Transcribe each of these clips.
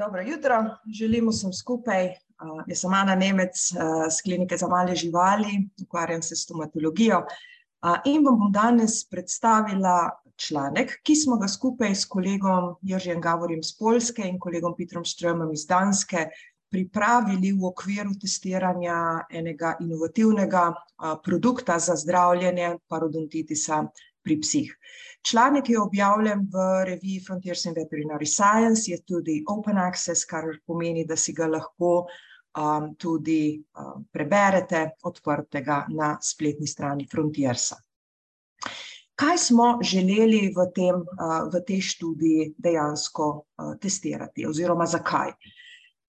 Dobro jutro, želimo sem skupaj. Jaz sem Ana Nemec z klinike za male živali, ukvarjam se s stomatologijo uh, in vam bom danes predstavila članek, ki smo ga skupaj s kolegom Jeržijem Gavorjem z Polske in kolegom Petrom Strömom iz Danske pripravili v okviru testiranja enega inovativnega produkta za zdravljenje parodontitisa pri psih. Članek je objavljen v reviji Frontiers in Veterinary Science, je tudi open access, kar pomeni, da si ga lahko um, tudi um, preberete odprtega na spletni strani Frontiersa. Kaj smo želeli v, tem, uh, v tej študiji dejansko uh, testirati, oziroma zakaj?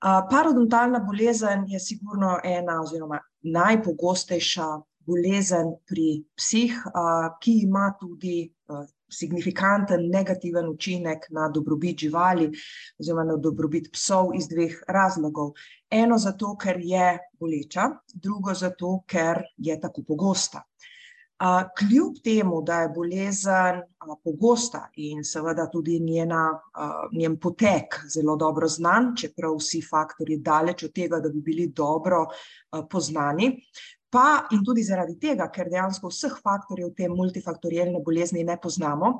Uh, parodontalna bolezen je sigurno ena oziroma najpogostejša bolezen pri psih, ki ima tudi signifikanten negativen učinek na dobrobit živali oziroma na dobrobit psov iz dveh razlogov. Eno zato, ker je boleča, drugo zato, ker je tako pogosta. Kljub temu, da je bolezen pogosta in seveda tudi njena, njen potek zelo dobro znan, čeprav vsi faktori daleč od tega, da bi bili dobro poznani, pa in tudi zaradi tega, ker dejansko vseh faktorjev te multifaktorijalne bolezni ne poznamo,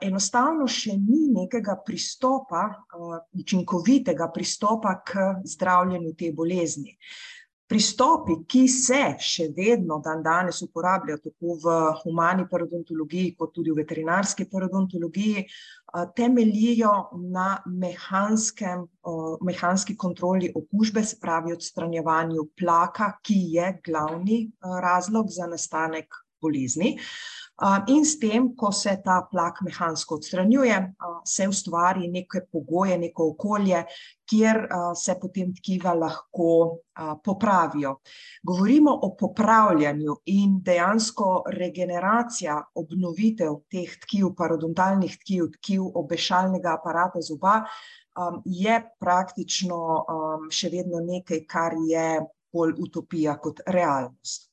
enostavno še ni nekega pristopa, učinkovitega pristopa k zdravljenju te bolezni. Pristopi, ki se še vedno dan danes uporabljajo tako v humani parodontologiji kot tudi v veterinarski parodontologiji, temeljijo na mehanskem, mehanski kontroli okužbe, se pravi odstranjevanju plaka, ki je glavni razlog za nastanek bolezni. In s tem, ko se ta plak mehansko odstranjuje, se ustvari neke pogoje, neko okolje, kjer se potem tkiva lahko popravijo. Govorimo o popravljanju in dejansko regeneracija, obnovitev teh tkiv, parodontalnih tkiv, tkiv obešalnega aparata zoba, je praktično še vedno nekaj, kar je bolj utopija kot realnost.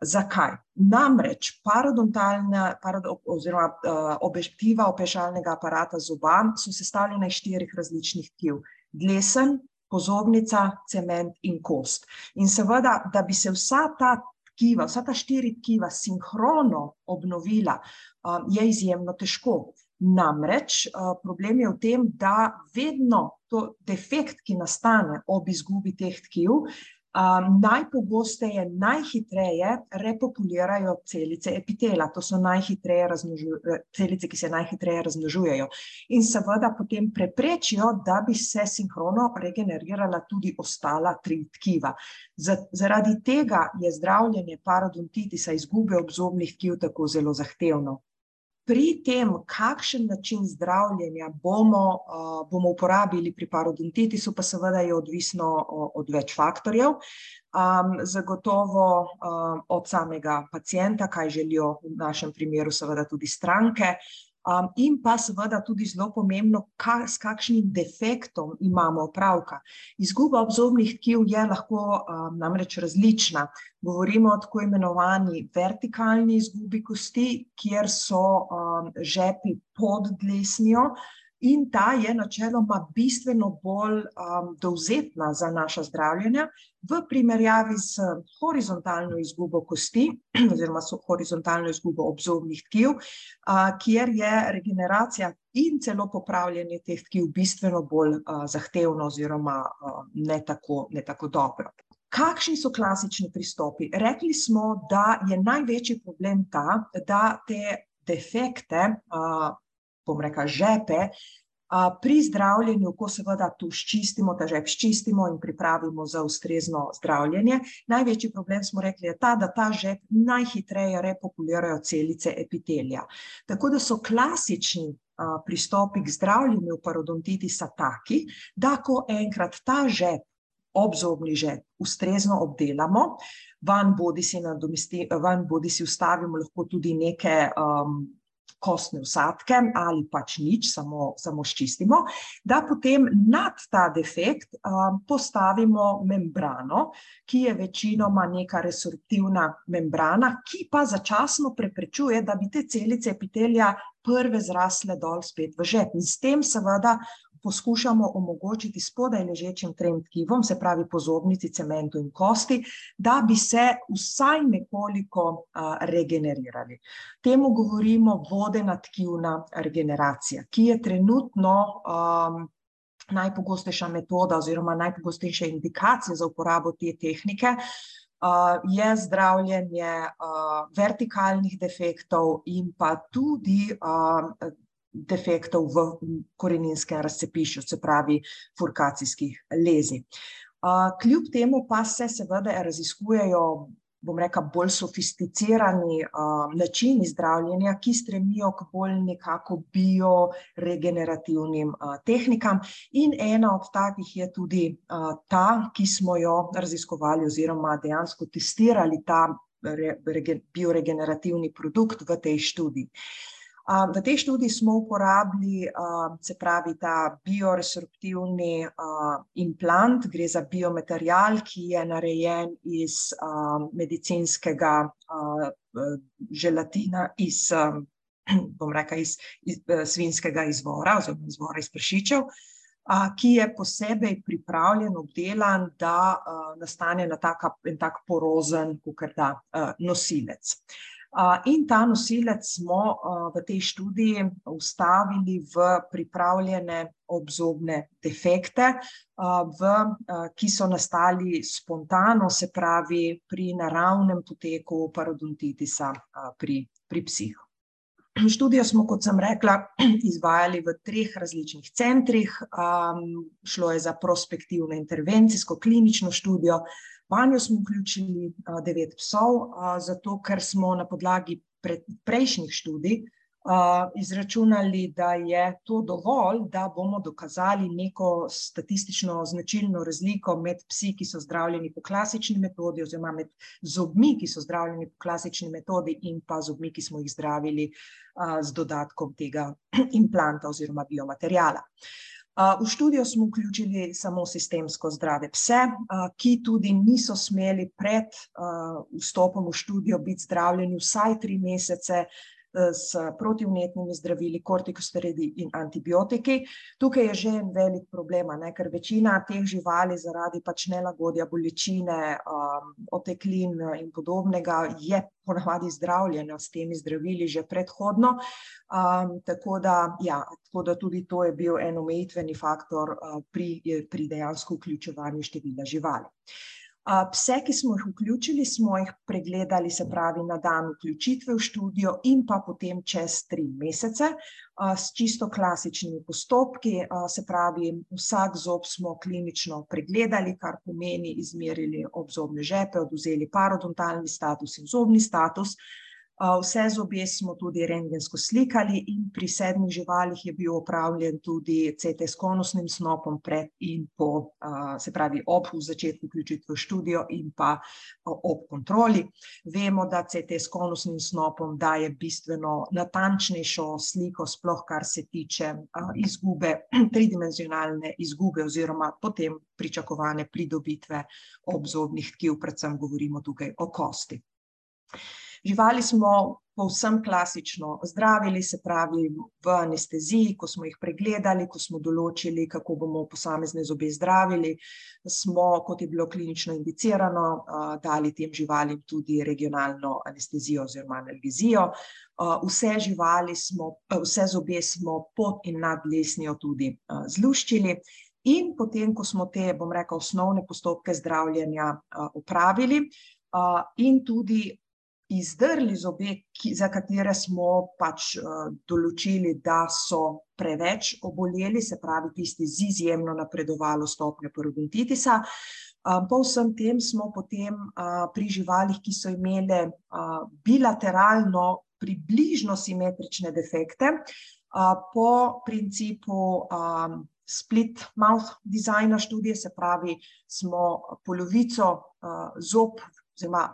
Zakaj? Namreč parodontalna parod, oziroma uh, objektiva opešalnega aparata zoba so sestavljena iz štirih različnih tkiv. Dlesen, pozornica, cement in kost. In seveda, da bi se vsa ta tkiva, vsa ta štiri tkiva sinhrono obnovila, uh, je izjemno težko. Namreč uh, problem je v tem, da vedno to defekt, ki nastane ob izgubi teh tkiv, uh, Um, najpogosteje, najhitreje repopulirajo celice epitela, to so najhitreje celice, ki se najhitreje razmnožujejo. In seveda potem preprečijo, da bi se sinhrono regenerirala tudi ostala tri tkiva. Zaradi tega je zdravljenje parodontitisa, izgube obzobnih tkiv, tako zelo zahtevno pri tem, kakšen način zdravljenja bomo, uh, bomo uporabili pri parodontitisu, pa seveda je odvisno od več faktorjev. Um, zagotovo um, od samega pacijenta, kaj želijo v našem primeru, seveda tudi stranke, Um, in pa seveda tudi zelo pomembno, ka, s kakšnim defektom imamo opravka. Izguba obzobnih tkiv je lahko um, namreč različna. Govorimo o tako imenovani vertikalni izgubi kosti, kjer so um, žepi pod dlesnijo, in ta je načeloma bistveno bolj um, dovzetna za naša zdravljenja, v primerjavi s horizontalno izgubo kosti, oziroma s horizontalno izgubo obzobnih tkiv, uh, kjer je regeneracija in celo popravljanje teh tkiv bistveno bolj uh, zahtevno, oziroma uh, ne, tako, ne tako dobro. Kakšni so klasični pristopi? Rekli smo, da je največji problem ta, da te defekte. Uh, bom rekla, žepe. Pri zdravljenju, ko seveda tu ščistimo, ta žep ščistimo in pripravimo za ustrezno zdravljenje, največji problem smo rekli je ta, da ta žep najhitreje repopulirajo celice epitelija. Tako da so klasični pristopi k zdravljenju parodontitisa taki, da ko enkrat ta žep, obzobni žep, ustrezno obdelamo, van bodi si, van bodi si ustavimo lahko tudi neke um, kostne vsadke ali pač nič, samo, samo ščistimo, da potem nad ta defekt um, postavimo membrano, ki je večinoma neka resorptivna membrana, ki pa začasno preprečuje, da bi te celice epitelija prve zrasle dol spet v žep. In s tem seveda poskušamo omogočiti spodaj ležečim trem tkivom, se pravi po zobnici, cementu in kosti, da bi se vsaj nekoliko regenerirali. Temu govorimo vodena tkivna regeneracija, ki je trenutno najpogostejša metoda oziroma najpogostejša indikacija za uporabo te tehnike, je zdravljenje vertikalnih defektov in pa tudi defektov v koreninskem razcepišču, se pravi furkacijskih lezij. Kljub temu pa se seveda raziskujejo, bom rekla, bolj sofisticirani načini zdravljenja, ki stremijo k bolj nekako bioregenerativnim tehnikam, in ena od takih je tudi ta, ki smo jo raziskovali oziroma dejansko testirali ta bioregenerativni produkt v tej študiji. V tej študiji smo uporabili, se pravi, ta bioresorptivni implant, gre za biomaterial, ki je narejen iz medicinskega želatina iz, bom rekla, iz svinjskega izvora oziroma izvora iz prašičev, ki je posebej pripravljen, obdelan, da nastane ena taka, en tak porozen, kakor da nosilec. In ta nosilec smo v tej študiji vstavili v pripravljene obzobne defekte, v, ki so nastali spontano, se pravi pri naravnem poteku parodontitisa pri, pri psih. študijo smo, kot sem rekla, izvajali v treh različnih centrih, šlo je za prospektivno intervencijsko klinično študijo, vanjo smo vključili devet psov, zato ker smo na podlagi prejšnjih študij izračunali, da je to dovolj, da bomo dokazali neko statistično značilno razliko med psi, ki so zdravljeni po klasični metodi, oziroma med zobmi, ki so zdravljeni po klasični metodi, in pa zobmi, ki smo jih zdravili z dodatkom tega implanta oziroma biomateriala. V študijo smo vključili samo sistemsko zdrave pse, ki tudi niso smeli pred vstopom v študijo biti zdravljeni vsaj tri mesece s protivnetnimi zdravili, kortikosteroidi in antibiotiki. Tukaj je že en velik problem, ne, ker večina teh živali zaradi pač nelagodja, bolečine, oteklin in podobnega je ponavadi zdravljena s temi zdravili že predhodno. tako da, ja, tako da tudi to je bil en omejitveni faktor pri, pri dejansko vključevanju števila živali. Pse, ki smo jih vključili, smo jih pregledali, se pravi na dan vključitve v študijo in pa potem čez tri mesece, s čisto klasičnimi postopki, se pravi, vsak zob smo klinično pregledali, kar pomeni izmerili obzobne žepe, odvzeli parodontalni status in zobni status, vse zobe smo tudi rentgensko slikali in pri sedmih živalih je bil opravljen tudi CT s konusnim snopom pred in po, se pravi ob začetku vključitve v študijo in pa ob kontroli. Vemo, da CT s konusnim snopom daje bistveno natančnejšo sliko, sploh kar se tiče izgube, tridimenzionalne izgube oziroma potem pričakovane pridobitve obzobnih tkiv, predvsem govorimo tukaj o kosti. Živali smo povsem klasično zdravili, se pravi v anesteziji, ko smo jih pregledali, ko smo določili, kako bomo posamezne zobe zdravili, smo, kot je bilo klinično indicirano, dali tem živalim tudi regionalno anestezijo oziroma analgezijo. vse živali smo, vse zobe smo pod in nad dlesnijo tudi zluščili. In potem ko smo te, bom rekla, osnovne postopke zdravljenja opravili, in tudi izdrli zobe, ki, za katere smo pač določili, da so preveč oboleli, se pravi tisti z izjemno napredovalo stopnjo parodontitisa, po vsem tem smo potem pri živalih, ki so imele bilateralno približno simetrične defekte, po principu split mouth dizajna študije, se pravi, smo polovico zob oziroma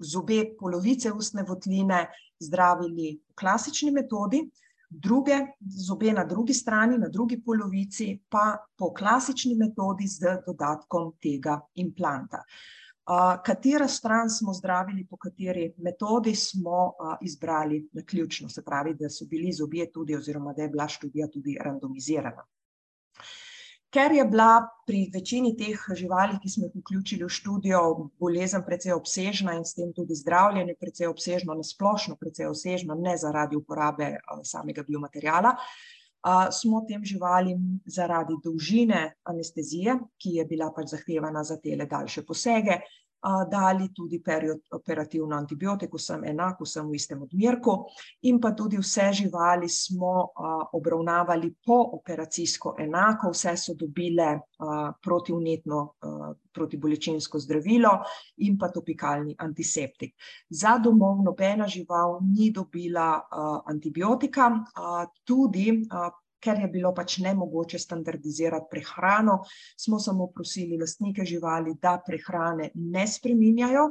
zobe polovice ustne votline zdravili po klasični metodi, druge zobe na drugi strani, na drugi polovici, pa po klasični metodi z dodatkom tega implanta. katero stran smo zdravili po kateri metodi, smo izbrali naključno, se pravi, da so bili zobje tudi oziroma da je bila študija tudi randomizirana. Ker je bila pri večini teh živali, ki smo jih vključili v študijo, bolezen precej obsežna in s tem tudi zdravljenje precej obsežno, nasplošno precej obsežno, ne zaradi uporabe samega biomateriala, smo tem živalim zaradi dolžine anestezije, ki je bila pač zahtevana za tele daljše posege, dali tudi perioperativno antibiotiko, vsem enako, vsem v istem odmerku, in pa tudi vse živali smo obravnavali pooperacijsko enako, vse so dobile protivnetno, protibolečinsko zdravilo in pa topikalni antiseptik. Za domov nobena žival ni dobila antibiotika, tudi ker je bilo pač nemogoče standardizirati prehrano, smo samo prosili lastnike živali, da prehrane ne spreminjajo,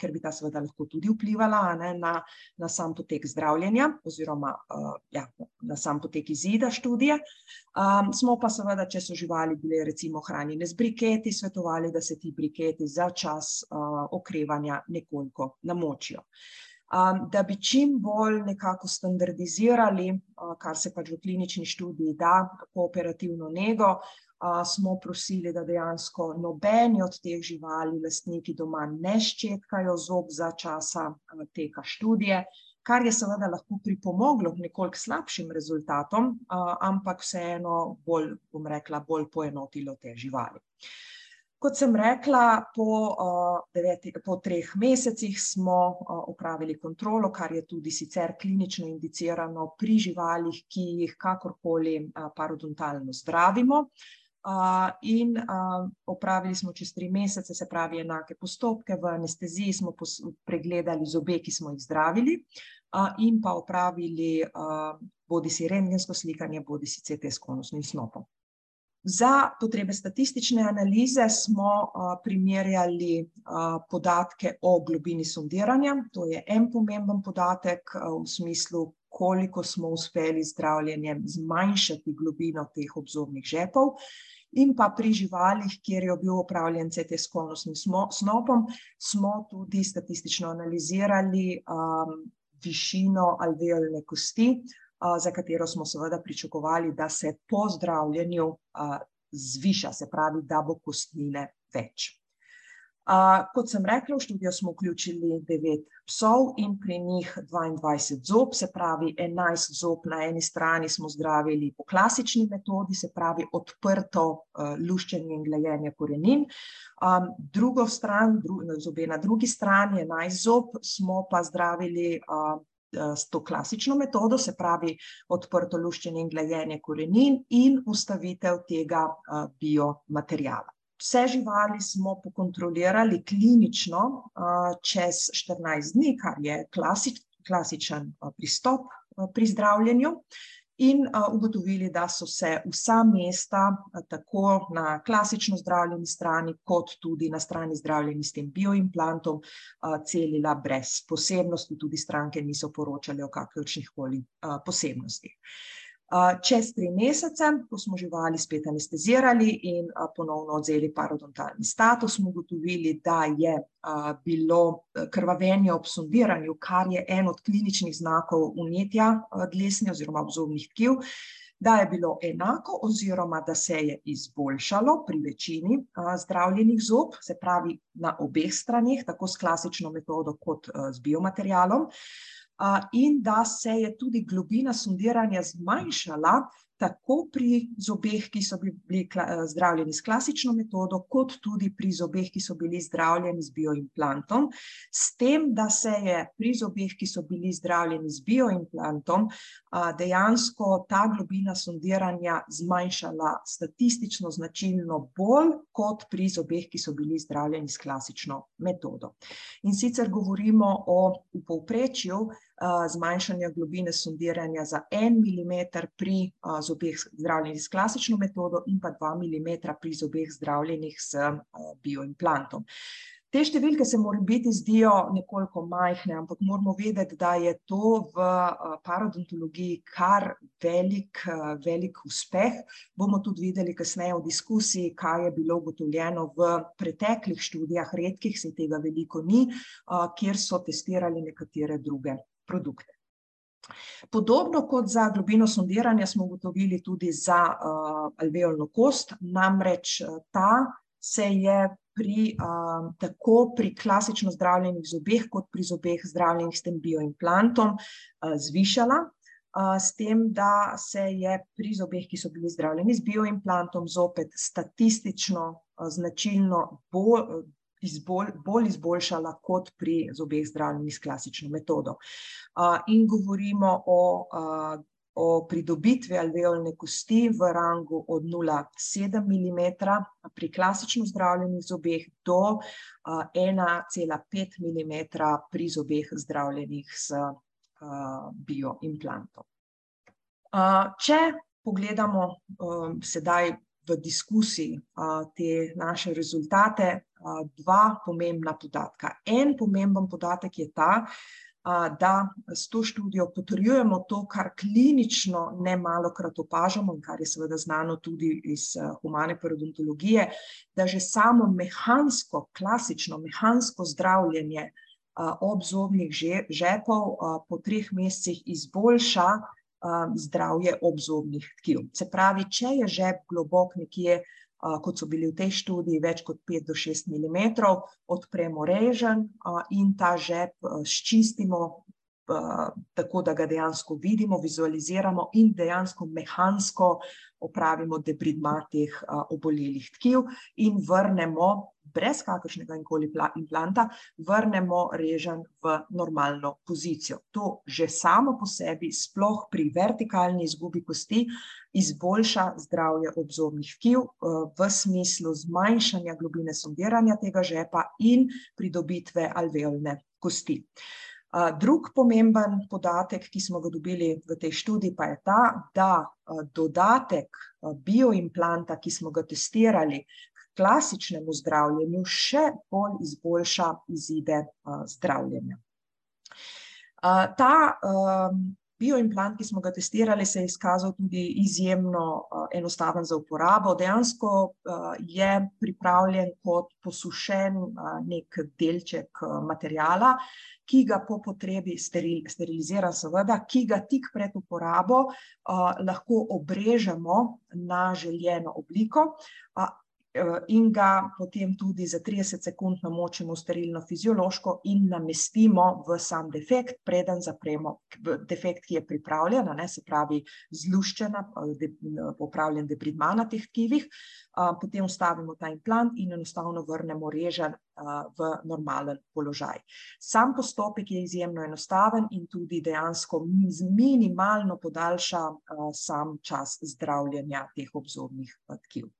ker bi ta seveda lahko tudi vplivala, a ne, na, na sam potek zdravljenja oziroma, ja, na sam potek izida študije. smo pa seveda, če so živali bile recimo hranjene z briketi, svetovali, da se ti briketi za čas, okrevanja nekoliko namočijo. Da bi čim bolj nekako standardizirali, kar se pač v klinični študiji da, pooperativno nego, smo prosili, da dejansko nobeni od teh živali lastniki doma ne ščetkajo zob za časa teka študije, kar je seveda lahko pripomoglo k nekoliko slabšim rezultatom, ampak vseeno bolj, bom rekla, bolj poenotilo te živali. Kot sem rekla, po, po treh mesecih smo, opravili kontrolo, kar je tudi sicer klinično indicirano pri živalih, ki jih kakorkoli, parodontalno zdravimo. in, opravili smo čez tri mesece, se pravi enake postopke, v anesteziji smo pregledali zobe, ki smo jih zdravili, in pa opravili, bodisi rentgensko slikanje bodisi CT s konusnim snopom. Za potrebe statistične analize smo, primerjali, podatke o globini sondiranja, to je en pomemben podatek, v smislu, koliko smo uspeli zdravljenjem zmanjšati globino teh obzobnih žepov, in pa pri živalih, kjer je bil opravljen CT s konusnim snopom, smo tudi statistično analizirali, višino alveolne kosti, za katero smo seveda pričakovali, da se po zdravljenju, zviša, se pravi, da bo kostnine več. kot sem rekla, v študijo smo vključili devet psov in pri njih dvaindvajset zob, se pravi enajst zob na eni strani smo zdravili po klasični metodi, se pravi odprto, luščenje in glajenje korenin, drugo stran, zobe na drugi strani, enajst zob, smo pa zdravili, s to klasično metodo, se pravi odprto luščenje in glajenje korenin in vstavitev tega, biomateriala. Vse živali smo pokontrolirali klinično, čez štirinajst dni, kar je klasičen, pristop, pri zdravljenju, in, ugotovili, da so se vsa mesta, tako na klasično zdravljeni strani kot tudi na strani, zdravljeni s tem bioimplantom, celila brez posebnosti, tudi stranke niso poročale o kakršnihkoli, posebnostih. Čez tri mesece, ko smo živali spet anestezirali in, ponovno odvzeli parodontalni status, smo ugotovili, da je, bilo krvavenje ob sondiranju, kar je en od kliničnih znakov vnetja, dlesni oziroma obzobnih tkiv, da je bilo enako oziroma da se je izboljšalo pri večini, zdravljenih zob, se pravi na obeh straneh, tako s klasično metodo kot, z biomaterialom, in da se je tudi globina sondiranja zmanjšala tako pri zobeh, ki so bili zdravljeni s klasično metodo, kot tudi pri zobeh, ki so bili zdravljeni z bioimplantom, s tem da se je pri zobeh, ki so bili zdravljeni z bioimplantom, dejansko ta globina sondiranja zmanjšala statistično značilno bolj kot pri zobeh, ki so bili zdravljeni s klasično metodo. In sicer govorimo o povprečju, zmanjšanja globine sondiranja za en milimeter pri, zobeh, zdravljenih s klasično metodo, in pa dva milimetra pri zobeh, zdravljenih z, bioimplantom. Te številke se morebiti zdijo nekoliko majhne, ampak moramo vedeti, da je to v, parodontologiji kar velik, velik uspeh, bomo tudi videli kasneje v diskusiji, kaj je bilo ugotovljeno v preteklih študijah, redkih, saj tega veliko ni, kjer so testirali nekatere druge produkte. Podobno kot za globino sondiranja smo ugotovili tudi za uh, alveolno kost, namreč ta se je pri, uh, tako pri klasično zdravljenih zobeh, kot pri zobeh zdravljenih s tem bioimplantom, uh, zvišala. Uh, s tem, da se je pri zobeh, ki so bili zdravljeni z bioimplantom, zopet statistično, uh, značilno bolj, izbolj, bolj izboljšala kot pri zobeh zdravljenih s klasično metodo. In govorimo o o pridobitvi alveolne kosti v rangu od 0,7 mm pri klasično zdravljenih zobeh do 1,5 mm pri zobeh zdravljenih s bioimplantom. Če pogledamo sedaj v diskusiji te naše rezultate, dva pomembna podatka. En pomemben podatek je ta, da s to študijo potrjujemo to, kar klinično ne malokrat opažamo in kar je seveda znano tudi iz humane parodontologije, da že samo mehansko, klasično mehansko zdravljenje obzobnih žepov po treh mesecih izboljša zdravje obzobnih tkiv. Se pravi, če je žep globok nekje kot so bili v tej študiji, več kot 5 do 6 mm, odpremo režen in ta žep sčistimo, tako da ga dejansko vidimo, vizualiziramo in dejansko mehansko opravimo debridmat teh obolelih tkiv in vrnemo brez kakršnega koli implanta, vrnemo režen v normalno pozicijo. To že samo po sebi, sploh pri vertikalni izgubi kosti, izboljša zdravje obzobnih tkiv v smislu zmanjšanja globine sondiranja tega žepa in pridobitve alveolne kosti. Drug pomemben podatek, ki smo ga dobili v tej študiji, pa je ta, da dodatek bioimplanta, ki smo ga testirali klasičnemu zdravljenju še bolj izboljša izide zdravljenja. Ta bioimplant, ki smo ga testirali, se je izkazal tudi izjemno enostaven za uporabo. Dejansko je pripravljen kot posušen neki delček materiala, ki ga po potrebi steriliziran seveda, ki ga tik pred uporabo lahko obrežemo na željeno obliko in ga potem tudi za trideset sekund namočimo v sterilno fiziološko in namestimo v sam defekt, preden zapremo defekt, ki je pripravljen, ne, se pravi zluščena, popravljen debridmat na teh tkivih, potem vstavimo ta implant in enostavno vrnemo reženj v normalen položaj. Sam postopek je izjemno enostaven in tudi dejansko minimalno podaljša sam čas zdravljenja teh obzobnih tkiv.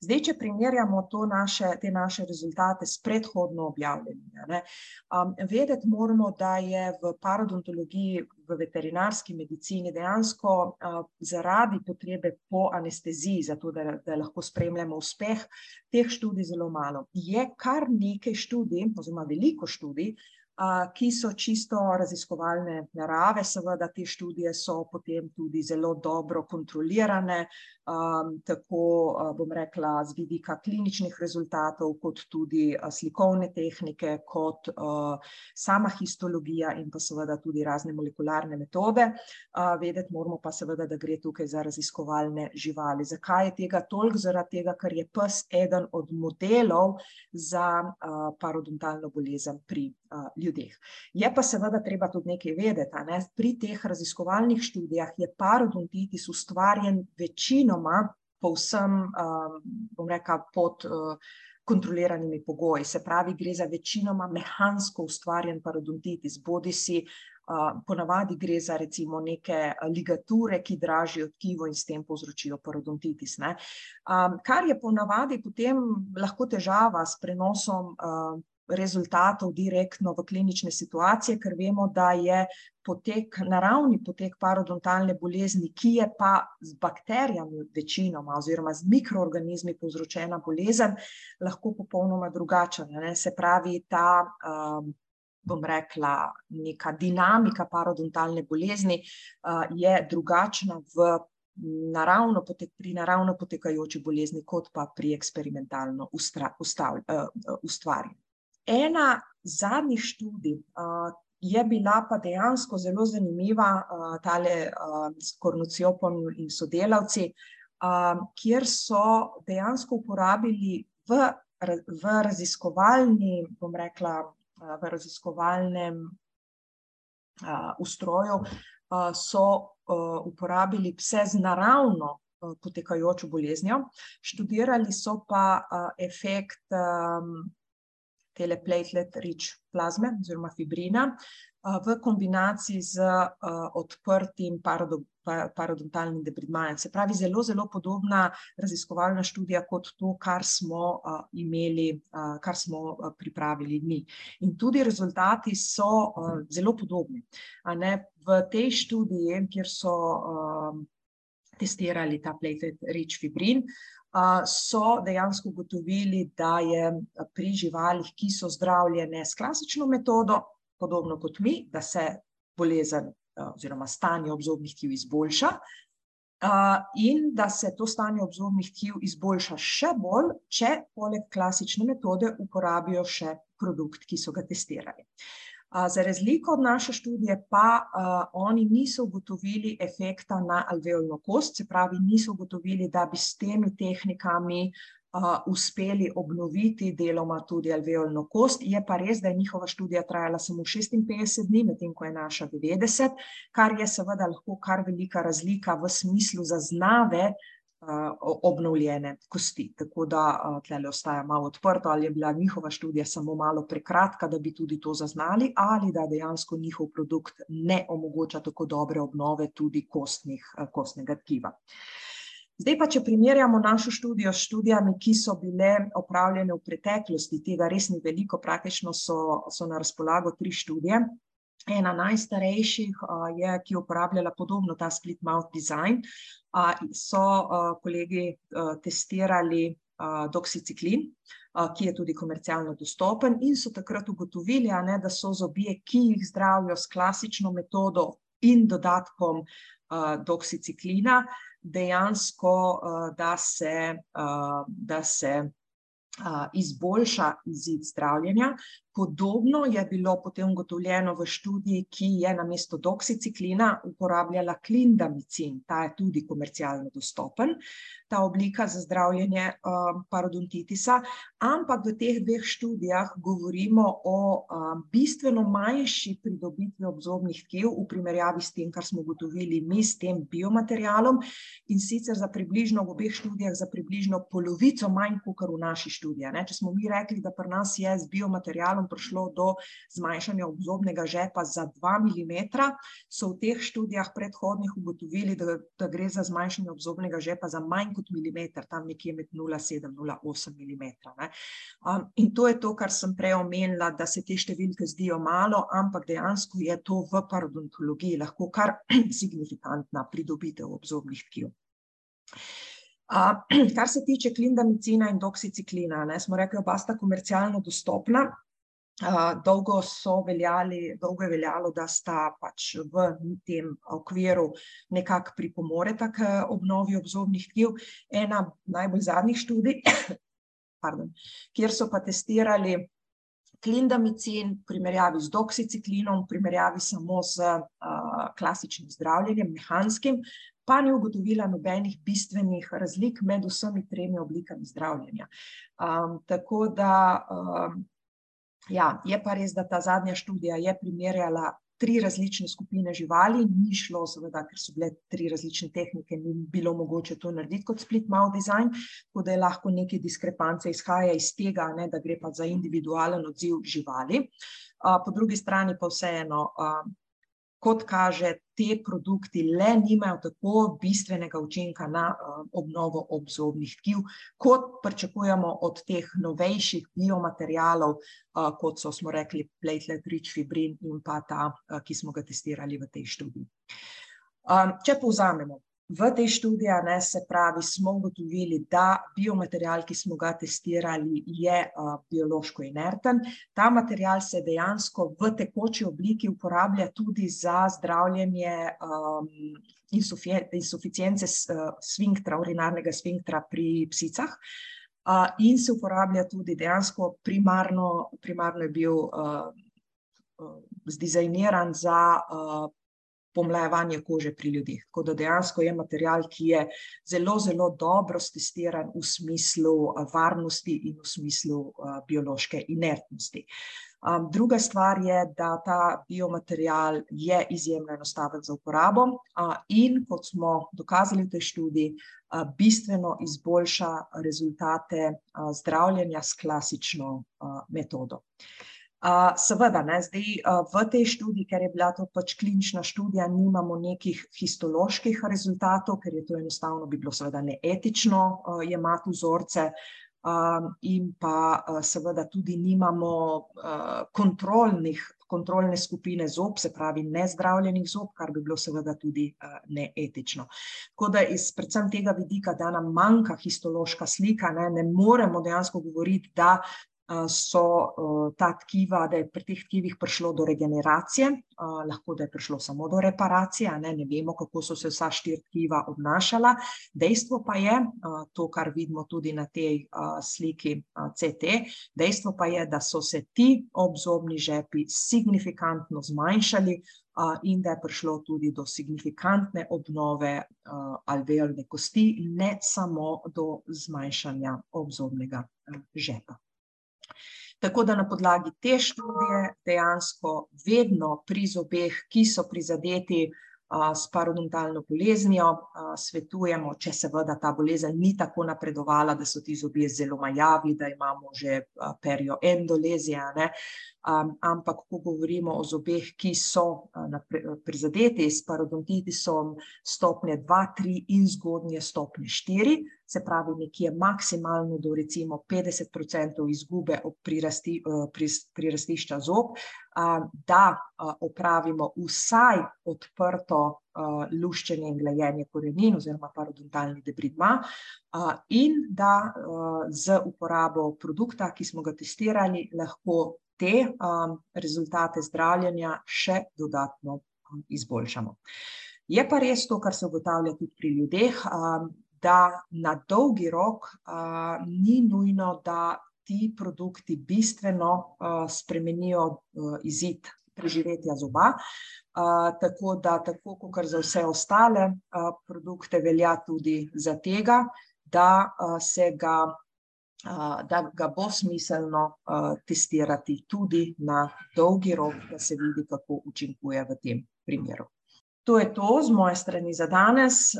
Zdaj, če primerjamo naše, te naše rezultate s predhodno objavljenimi, ne, vedeti moramo, da je v parodontologiji, v veterinarski medicini dejansko zaradi potrebe po anesteziji, zato da, da lahko spremljamo uspeh, teh študij zelo malo. Je kar nekaj študij oziroma veliko študij, ki so čisto raziskovalne narave, seveda te študije so potem tudi zelo dobro kontrolirane, tako, bom rekla, z vidika kliničnih rezultatov kot tudi slikovne tehnike kot sama histologija in pa seveda tudi razne molekularne metode. Vedeti moramo pa seveda, da gre tukaj za raziskovalne živali. Zakaj je tega toliko? Zaradi tega, ker je pes eden od modelov za parodontalno bolezen pri ljudeh. Je pa seveda treba tudi nekaj vedeti, ne, pri teh raziskovalnih študijah je parodontitis ustvarjen večinoma povsem, bom rekla, pod kontroliranimi pogoji, se pravi, gre za večinoma mehansko ustvarjen parodontitis, bodisi ponavadi gre za recimo neke ligature, ki dražijo tkivo in s tem povzročijo parodontitis, ne. Kar je ponavadi potem lahko težava s prenosom rezultatov direktno v klinične situacije, ker vemo, da je potek, naravni potek parodontalne bolezni, ki je pa z bakterijami večinoma oziroma z mikroorganizmi povzročena bolezen, lahko popolnoma drugačen, ne, se pravi, ta bom rekla, neka dinamika parodontalne bolezni je drugačna v naravno pri naravno potekajoči bolezni kot pa pri eksperimentalno ustvarjeni. Ena zadnjih študij, je bila pa dejansko zelo zanimiva, uh, tale uh, s Kornucijopom in sodelavci, uh, kjer so dejansko uporabili v, v raziskovalni, bom rekla, uh, v raziskovalnem uh, ustroju, uh, so uh, uporabili pse z naravno uh, potekajočo boleznjo, študirali so pa uh, efekt. Um, teleplatelet-rich plazme oziroma fibrina v kombinaciji z odprtim parodontalnim debridmajem. Se pravi, zelo, zelo podobna raziskovalna študija kot to, kar smo imeli, kar smo pripravili mi. In tudi rezultati so zelo podobni. V tej študiji, kjer so testirali ta platelet-rich fibrin, so dejansko ugotovili, da je pri živalih, ki so zdravljene s klasično metodo, podobno kot mi, da se bolezen oziroma stanje obzobnih tkiv izboljša in da se to stanje obzobnih tkiv izboljša še bolj, če poleg klasične metode uporabijo še produkt, ki so ga testirali. Za razliko od naše študije pa oni niso ugotovili efekta na alveolno kost, se pravi, niso ugotovili, da bi s temi tehnikami uspeli obnoviti deloma tudi alveolno kost. Je pa res, da je njihova študija trajala samo 56 dni, medtem ko je naša 90, kar je seveda lahko kar velika razlika v smislu zaznave obnovljene kosti. Tako da tle ostaja malo odprto, ali je bila njihova študija samo malo prekratka, da bi tudi to zaznali, ali da dejansko njihov produkt ne omogoča tako dobre obnove tudi kostnih, kostnega tkiva. Zdaj pa, če primerjamo našo študijo s študijami, ki so bile opravljene v preteklosti, tega res ni veliko, praktično so, so na razpolago tri študije. Ena najstarejših je, ki je uporabljala podobno ta split mouth design, so kolegi testirali doksiciklin, ki je tudi komercialno dostopen in so takrat ugotovili, ne, da so zobje, ki jih zdravijo s klasično metodo in dodatkom doksiciklina, dejansko, da se, da se izboljša izid zdravljenja. Podobno je bilo potem ugotovljeno v študiji, ki je namesto doksiciklina uporabljala klindamicin, ta je tudi komercialno dostopen, ta oblika za zdravljenje parodontitisa, ampak v teh dveh študijah govorimo o bistveno manjši pridobitvi obzobnih tkiv v primerjavi s tem, kar smo ugotovili mi s tem biomaterialom, in sicer za približno v obeh študijah za približno polovico manj kakor v naši študiji, če smo mi rekli, da pri nas je z biomaterialom prišlo do zmanjšanja obzobnega žepa za dva milimetra, so v teh študijah predhodnih ugotovili, da, da gre za zmanjšanje obzobnega žepa za manj kot milimeter, tam nekje med nula sedem, nula osem milimetra, ne. in to je to, kar sem prej omenila, da se te številke zdijo malo, ampak dejansko je to v parodontologiji lahko kar signifikantna pridobitev obzobnih tkiv. kar se tiče klindamicina in doksiciklina, ne, smo rekli, oba sta komercialno dostopna, dolgo so veljali, dolgo je veljalo, da sta pač v tem okviru nekako pripomoreta k obnovi obzobnih tkiv. Ena najbolj zadnjih študij, pardon, kjer so pa testirali klindamicin v primerjavi z doksiciklinom, v primerjavi samo s klasičnim zdravljenjem, mehanskim, pa ni ugotovila nobenih bistvenih razlik med vsemi tremi oblikami zdravljenja. tako da, ja, je pa res, da ta zadnja študija je primerjala tri različne skupine živali, ni šlo seveda, ker so bile tri različne tehnike, ni bilo mogoče to narediti kot split mouth design, tako da je lahko nekaj diskrepance izhaja iz tega, ne, da gre pa za individualen odziv živali. po drugi strani pa vseeno, kot kaže, ti produkti le nimajo tako bistvenega učinka na obnovo obzobnih tkiv, kot pričakujemo od teh novejših biomaterialov, kot so, smo rekli, platelet-rich fibrin in pa ta, ki smo ga testirali v tej študiji. če povzamemo. V tej študiji, ne, se pravi, smo ugotovili, da biomaterial, ki smo ga testirali, je biološko inerten, ta material se dejansko v tekoči obliki uporablja tudi za zdravljenje insuficience sfinktra, urinarnega sfinktra pri psicah. in se uporablja tudi dejansko primarno, primarno je bil zdizajniran za pomlajevanje kože pri ljudeh. Tako da dejansko je material, ki je zelo, zelo dobro testiran v smislu varnosti in v smislu biološke inertnosti. Druga stvar je, da ta biomaterial je izjemno enostaven za uporabo in kot smo dokazali v tej študiji, bistveno izboljša rezultate zdravljenja s klasično metodo. Seveda, ne, zdaj, v tej študiji, ker je bila to pač klinična študija, nimamo nekih histoloških rezultatov, ker je to enostavno bi bilo seveda neetično, jemati vzorce, in pa, seveda tudi nimamo, kontrolnih, kontrolne skupine zob, se pravi nezdravljenih zob, kar bi bilo seveda tudi, neetično. Tako da iz predvsem tega vidika, da nam manjka histološka slika, ne, ne moremo dejansko govoriti, da, so, ta tkiva, da je pri teh tkivih prišlo do regeneracije, lahko da je prišlo samo do reparacije, ne, ne vemo, kako so se vsa štiri tkiva obnašala, dejstvo pa je, to, kar vidimo tudi na tej, sliki, CT, dejstvo pa je, da so se ti obzobni žepi signifikantno zmanjšali, in da je prišlo tudi do signifikantne obnove, alveolne kosti, ne samo do zmanjšanja obzobnega, žepa. Tako da na podlagi te študije dejansko vedno pri zobeh, ki so prizadeti, s parodontalno boleznijo, svetujemo, če seveda ta bolezen ni tako napredovala, da so ti zobje zelo majavi, da imamo že, perioendolezije, a ne, ampak ko govorimo o zobeh, ki so, prizadeti s parodontitisom stopnje dva, tri in zgodnje stopnje štiri, se pravi nekje maksimalno do recimo petdeset procentov izgube ob prirastišča zob, da, opravimo vsaj odprto, luščenje in glajenje korenin oziroma parodontalni debridma, in da, z uporabo produkta, ki smo ga testirali, lahko te, rezultate zdravljenja še dodatno izboljšamo. Je pa res to, kar se ugotavlja tudi pri ljudeh, da na dolgi rok, ni nujno, da ti produkti bistveno, spremenijo, izid preživetja zoba, tako da tako kakor za vse ostale, produkte velja tudi za tega, da, se ga, da ga bo smiselno, testirati tudi na dolgi rok, da se vidi, kako učinkuje v tem primeru. To je to z moje strani za danes,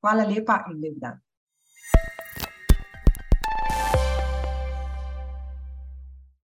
hvala lepa in lep dan.